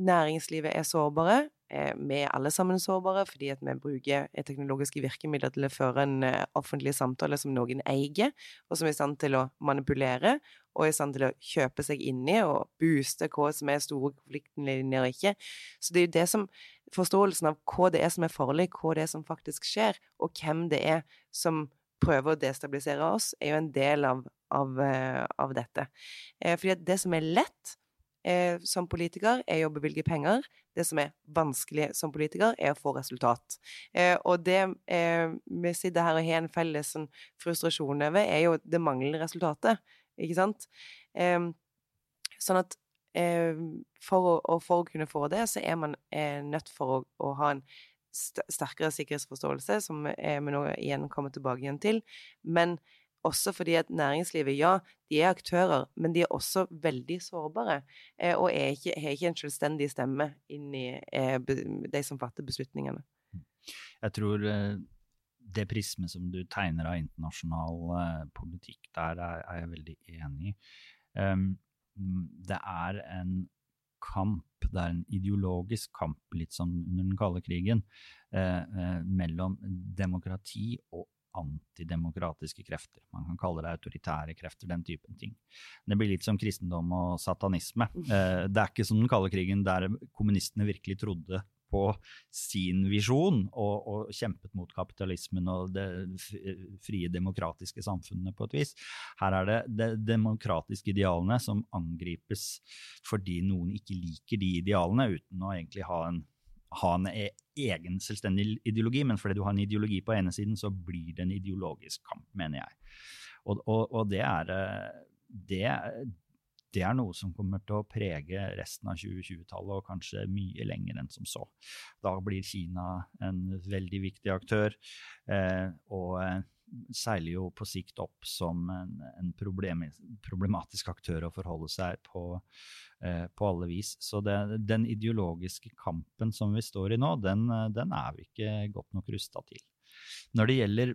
Speaker 3: næringslivet er sårbare. Eh, vi er alle sammen sårbare fordi at vi bruker teknologiske virkemidler til å føre en offentlig samtale som noen eier, og som er i stand til å manipulere og er i stand til å kjøpe seg inn i og booste hva som er store konfliktlinjer og ikke. Så det er jo det som Forståelsen av hva det er som er farlig, hva det er som faktisk skjer, og hvem det er som prøver å destabilisere oss, er jo en del av, av, eh, av dette. Eh, fordi det som er lett eh, som politiker, er å bevilge penger. Det som er vanskelig som politiker, er å få resultat. Eh, og det eh, vi sitter her og har en felles sånn, frustrasjon over, er jo det manglende resultatet ikke sant? Um, sånn at um, for, å, for, å, kunne få det, så er man eh, nødt for å, å ha en sterkere sikkerhetsforståelse, som vi nå igjen kommer tilbake igjen til. Men også fordi at næringslivet, ja, de er aktører, men de er også veldig sårbare. Eh, og er ikke, ikke en selvstendig stemme inn i eh, de som fatter beslutningene.
Speaker 4: Jeg tror eh, det prismet som du tegner av internasjonal politikk, der er, jeg veldig enig i. Um, det er en kamp, det er en ideologisk kamp, litt som under den kalde krigen, mellom demokrati og antidemokratiske krefter. Man kan kalle det autoritære krefter, den typen ting. Det blir litt som kristendom og satanisme. Det er ikke som den kalde krigen, der kommunistene virkelig trodde på sin visjon og, og, kjempet mot kapitalismen og det frie, demokratiske samfunnet på et vis. Her er det de demokratiske idealene som angripes fordi noen ikke liker de idealene, uten å egentlig ha en, ha en egen selvstendig ideologi. Men fordi du har en ideologi på ene siden, så blir det en ideologisk kamp, mener jeg. Og, og, og det er eh, det, det er noe som kommer til å prege resten av 2020-tallet, og kanskje mye lenger enn som så. Da blir Kina en veldig viktig aktør, eh, og eh, seiler jo på sikt opp som en, en problem, problematisk aktør å forholde seg på, eh, på alle vis. Så det, den ideologiske kampen som vi står i nå, den, den er vi ikke godt nok rusta til. Når det gjelder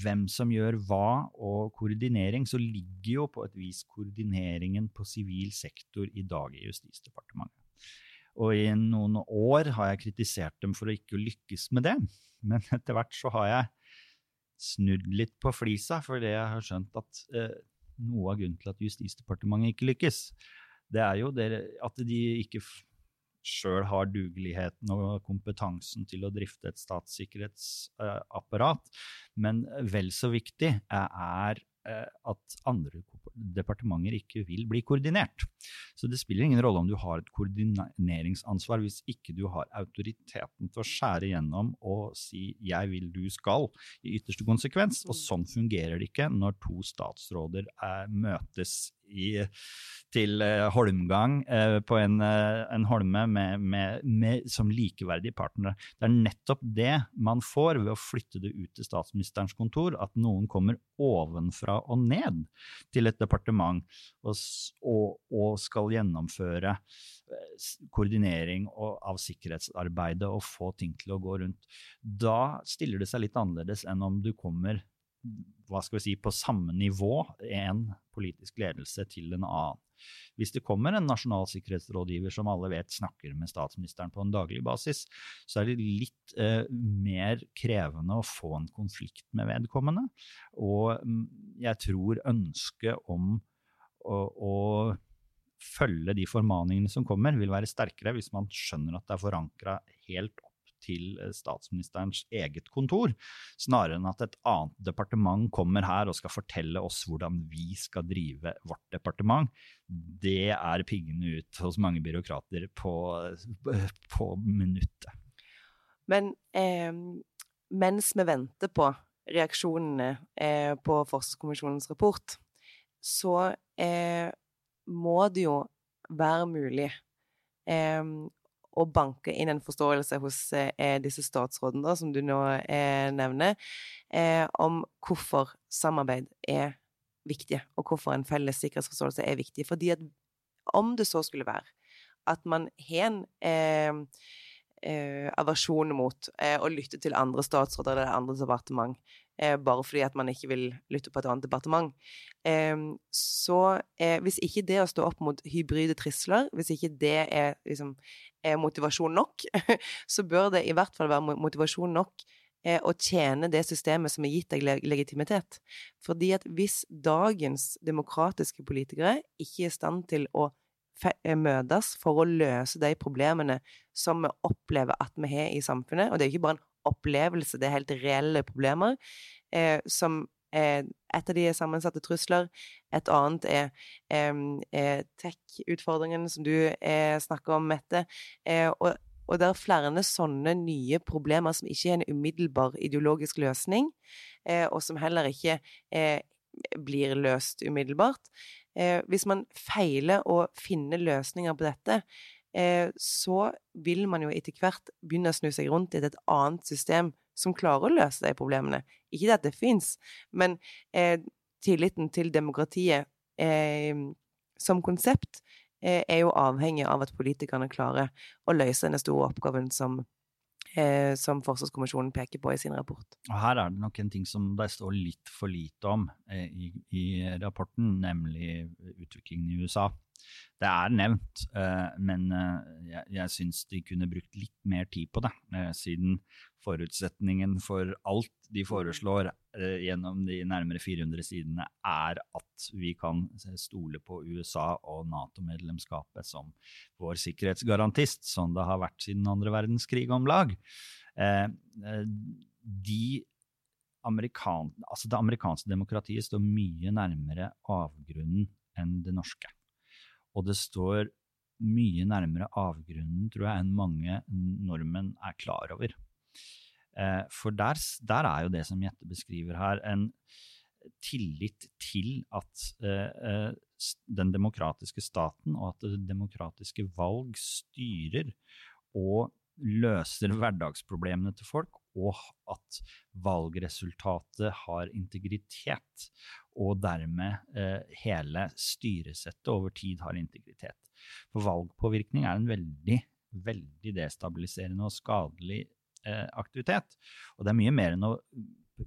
Speaker 4: hvem som gjør hva, og koordinering, så ligger jo på et vis koordineringen på sivil sektor i dag i Justisdepartementet. Og i noen år har jeg kritisert dem for å ikke lykkes med det, men etter hvert så har jeg snudd litt på flisa, fordi jeg har skjønt at eh, noe av grunnen til at Justisdepartementet ikke lykkes, det er jo det, at de ikke sjøl har dugeligheten og kompetansen til å drifte et statssikkerhetsapparat. Men vel så viktig er at andre departementer ikke vil bli koordinert. Så det spiller ingen rolle om du har et koordineringsansvar hvis ikke du har autoriteten til å skjære gjennom og si 'jeg vil, du skal' i ytterste konsekvens. Og sånn fungerer det ikke når to statsråder er, eh, møtes i, til uh, holmgang uh, på en, uh, en holme med, med, med, som likeverdige partnere. Det er nettopp det man får ved å flytte det ut til statsministerens kontor, at noen kommer ovenfra og ned til et departement og, og, og skal gjennomføre koordinering av sikkerhetsarbeidet og få ting til å gå rundt. Da stiller det seg litt annerledes enn om du kommer hva skal vi si, på samme nivå en politisk ledelse til en annen. Hvis det kommer en nasjonal sikkerhetsrådgiver som alle vet snakker med statsministeren på en daglig basis, så er det litt eh, mer krevende å få en konflikt med vedkommende. Og mm, jeg tror ønsket om å, å følge de formaningene som kommer, vil være sterkere hvis man skjønner at det er forankra helt til eh, statsministerens eget kontor, snarere enn at et annet departement kommer her og skal fortelle oss hvordan vi skal drive vårt departement. Det er piggene ut hos mange byråkrater på, på minuttet.
Speaker 3: Men eh, mens vi venter på reaksjonene eh, på Forskerkommisjonens rapport, så eh, må det jo være mulig eh, å banke inn en forståelse hos eh, disse statsrådene, da, som du nå eh, nevner, eh, om hvorfor samarbeid er viktig, og hvorfor en felles sikkerhetsforståelse er viktig. Fordi at om det så skulle være at man har en eh, aversjon mot eh, å lytte til andre statsråder eller andre departement, bare fordi at man ikke vil lytte på et annet departement. Ehm, så eh, hvis ikke det å stå opp mot hybride trusler, hvis ikke det er, liksom, er motivasjon nok, <laughs> så bør det i hvert fall være motivasjon nok eh, å tjene det systemet som har gitt deg legitimitet. Fordi at hvis dagens demokratiske politikere ikke er i stand til å Eh, møtes for å løse de problemene som vi opplever at vi har i samfunnet. Og det er ikke bare en opplevelse, det er helt reelle problemer. Eh, som eh, Et av de er sammensatte trusler. Et annet er eh, tech-utfordringen som du eh, snakker om, Mette. Eh, og, og det er flere sånne nye problemer som ikke er en umiddelbar ideologisk løsning, og som heller ikke blir løst umiddelbart eh, hvis man feiler å finne løsninger på dette, eh, så vil man jo etter hvert begynne å snu seg rundt i et annet system som klarer å løse de problemene. Ikke at det fins, men eh, tilliten til demokratiet eh, som konsept eh, er jo avhengig av at politikerne klarer å løse denne store oppgaven som eh, som Forsvarskommisjonen peker på i sin rapport.
Speaker 4: Og Her er det nok en ting som det står litt for lite om eh, i, i, rapporten, nemlig utviklingen i USA. Det er nevnt, eh, men eh, jeg, jeg syns de kunne brukt litt mer tid på det, eh, siden forutsetningen for alt de foreslår gjennom de nærmere 400 sidene, er at vi kan stole på USA og Nato-medlemskapet som vår sikkerhetsgarantist, som det har vært siden andre verdenskrig om lag. De amerikan, altså det amerikanske demokratiet står mye nærmere avgrunnen enn det norske. Og det står mye nærmere avgrunnen, tror jeg, enn mange nordmenn er klar over. Eh, for der, der, er jo det som Jette beskriver her, en tillit til at eh, eh den demokratiske staten og at det demokratiske valg styrer og løser hverdagsproblemene til folk, og at valgresultatet har integritet, og dermed eh, hele styresettet over tid har integritet. For valgpåvirkning er en veldig, veldig destabiliserende og skadelig eh, aktivitet. Og det er mye mer enn å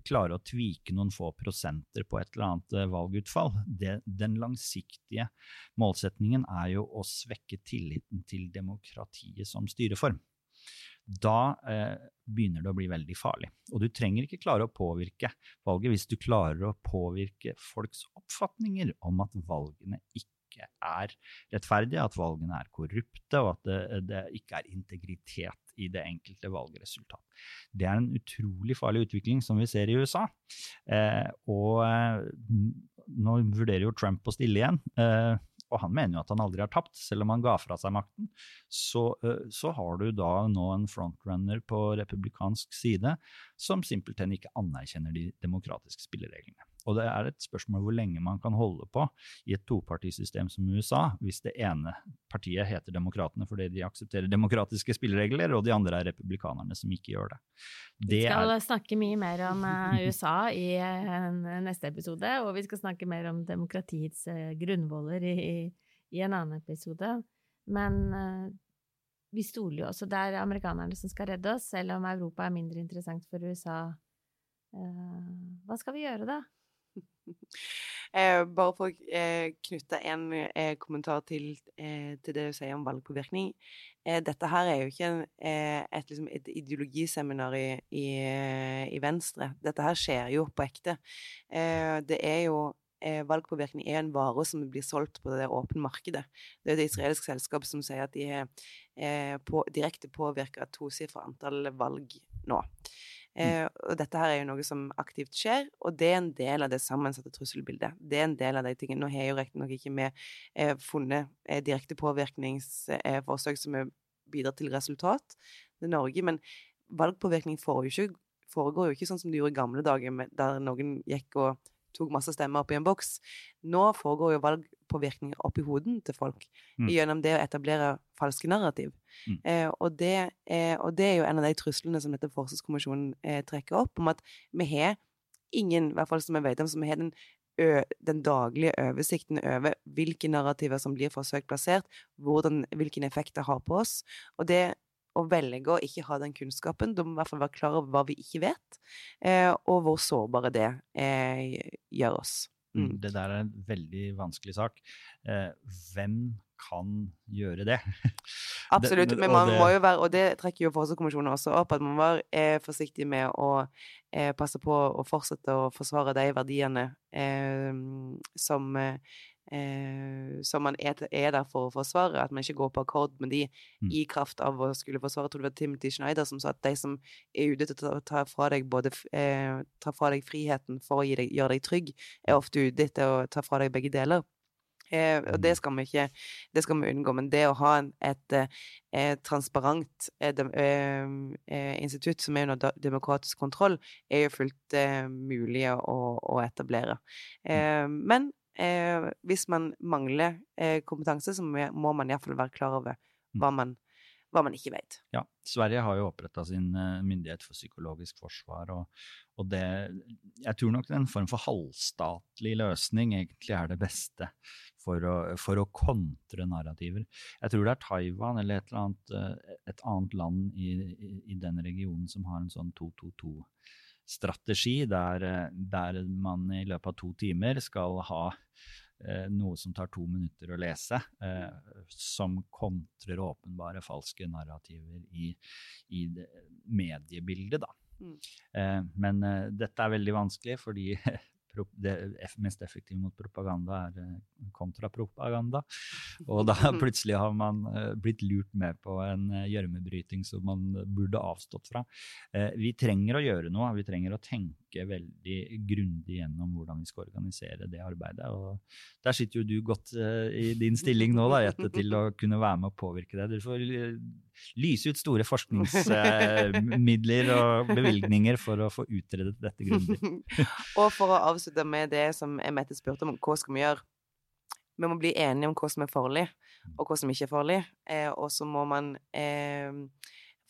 Speaker 4: klare å tvike noen få prosenter på et eller annet eh, valgutfall. Det, den langsiktige målsetningen er jo å svekke tilliten til demokratiet som styreform da eh, begynner det å bli veldig farlig. Og du trenger ikke klare å påvirke valget hvis du klarer å påvirke folks oppfatninger om at valgene ikke er rettferdige, at valgene er korrupte, og at det, det ikke er integritet i det enkelte valgresultat. Det er en utrolig farlig utvikling som vi ser i USA. Eh, og eh, nå vurderer jo Trump å stille igjen. Eh, og han mener jo at han aldri har tapt, selv om han ga fra seg makten, så, så har du da nå en frontrunner på republikansk side som simpelthen ikke anerkjenner de demokratiske spillereglene. Og det er et spørsmål hvor lenge man kan holde på i et topartisystem som USA, hvis det ene partiet heter Demokratene fordi de aksepterer demokratiske spilleregler, og de andre er republikanerne som ikke gjør det.
Speaker 2: det vi skal er... snakke mye mer om <laughs> uh, USA i uh, neste episode, og vi skal snakke mer om demokratiets uh, grunnvoller i, i, en annen episode. Men vi stoler jo også Det er amerikanerne som skal redde oss, selv om Europa er mindre interessant for USA. hva skal vi gjøre, da?
Speaker 3: Eh, bare for å eh, knytte en eh, kommentar til, eh, til, det du sier om valgpåvirkning. Eh, dette her er jo ikke eh, et, liksom et, ideologiseminar i, i, i, Venstre. Dette her skjer jo på ekte. det er jo valgpåvirkning er en vare som blir solgt på det åpne markedet. Det er et israelsk selskap som sier at de er på, direkte påvirka et tosifra antall valg nå. Eh, og dette her er jo noe som aktivt skjer, og det er en del av det sammensatte trusselbildet. Det er en del av de tingene. Nå har jeg jo riktignok ikke vi eh, funnet eh, direkte påvirkningsforsøk som bidrar til resultat i Norge, men valgpåvirkning foregår jo ikke sånn som det gjorde i gamle dager, der noen gikk og tok masse stemmer opp i en boks. Nå foregår jo valgpåvirkning oppi hoden til folk mm. gjennom det å etablere falske narrativ. Mm. Eh, og, det, er, og, det, er jo en av de truslene som dette Forsvarskommisjonen eh, trekker opp, om at vi har ingen, i hvert fall som vi vet om, som har den den daglige oversikten over hvilke narrativer som blir forsøkt plassert, hvordan, hvilken effekt det har på oss. Og det å velge å ikke ha den kunnskapen. Da må vi i hvert fall være klar over hva vi ikke vet, eh, og hvor sårbare det eh, gjør oss.
Speaker 4: Mm. mm. Det der er en veldig vanskelig sak. Eh, hvem kan gjøre det? <laughs>
Speaker 3: Absolutt, men man må jo være, og det trekker jo Forsvarskommisjonen også opp, at man må være eh, forsiktig med å eh, passe på å fortsette å forsvare de verdiene eh, som eh, som man er, er, der for å forsvare, at man ikke går på akkord med de mm. i kraft av å skulle forsvare. Jeg tror det var Timothy Schneider som sa at de som er ute til å ta fra deg både eh, ta fra deg friheten for å deg, gjøre deg trygg, er ofte ute etter å ta fra deg begge deler. Eh, og det mm. skal vi ikke det skal vi unngå. Men det å ha en, et, eh, transparent et, eh, eh, institutt som er under demokratisk kontroll, er jo fullt eh, mulig å, å etablere. Mm. Eh, men eh, hvis man mangler eh, kompetanse, så må man iallfall være klar over mm. hva man, hva man ikke vet.
Speaker 4: Ja, Sverige har jo oppretta sin uh, myndighet for psykologisk forsvar, og, og, det Jeg tror nok en form for halvstatlig løsning egentlig er det beste for å, for å kontre narrativer. Jeg tror det er Taiwan eller et, eller annet, uh, et annet land i, i, i den regionen som har en sånn 222 strategi der, eh, der, man i løpet av to timer skal ha eh, noe som tar to minutter å lese, eh, som kontrer åpenbare falske narrativer i, i mediebildet. Da. Mm. Eh, men eh, dette er veldig vanskelig, fordi <laughs> det mest effektive mot propaganda er eh, kontrapropaganda. Og da <laughs> plutselig har man eh, blitt lurt med på en eh, gjørmebryting som man burde avstått fra. Vi trenger å gjøre noe. Vi trenger å tenke veldig grundig gjennom hvordan vi skal organisere det arbeidet. Og der sitter jo du godt i din stilling nå, da, Jette, til å kunne være med å påvirke det. Du får lyse ut store forskningsmidler og bevilgninger for å få utredet dette grundig. <laughs>
Speaker 3: og for å avslutte med det som Mette spurte om, hva skal vi gjøre? Vi må bli enige om hva som er farlig, og hva som ikke er farlig. Eh, og så må man eh,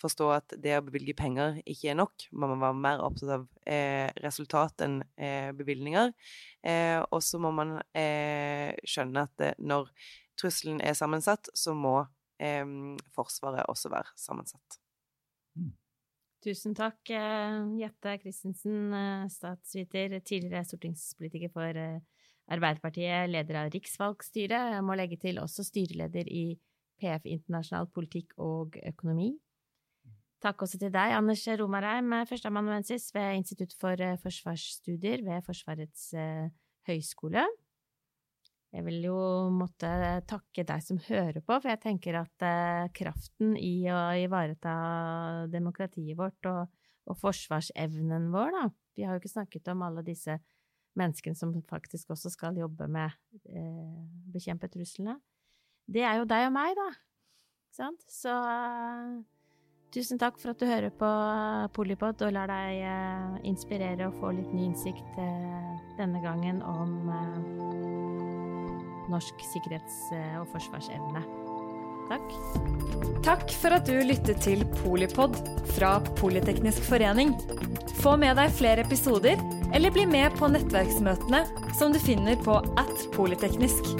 Speaker 3: forstå at det å bevilge penger ikke er nok. Man må være mer opptatt av eh, resultat enn eh, bevilgninger. Eh, og så må man eh, skjønne at når trusselen er sammensatt, så må eh, Forsvaret også være sammensatt.
Speaker 2: Mm. Tusen takk, eh, Jette Christensen, eh, statsviter, tidligere stortingspolitiker for eh, Arbeiderpartiet, leder av riksvalgstyret. Jeg må legge til også styreleder i PF Internasjonal politikk og økonomi. Takk også til deg, Anders Romarheim, førsteamanuensis ved Institutt for forsvarsstudier ved Forsvarets høgskole. Jeg vil jo måtte takke deg som hører på, for jeg tenker at eh, kraften i å ivareta demokratiet vårt og, og, forsvarsevnen vår, da Vi har jo ikke snakket om alle disse menneskene som faktisk også skal jobbe med eh, bekjempe truslene. Det er jo deg og meg, da. Sant? Så tusen takk for at du hører på Polipod og lar deg uh, inspirere og få litt ny innsikt uh, denne gangen om norsk sikkerhets- og forsvarsevne. Takk.
Speaker 1: Takk for at du lyttet til Polipod fra Politeknisk forening. Få med deg flere episoder, eller bli med på nettverksmøtene som du finner på at polyteknisk.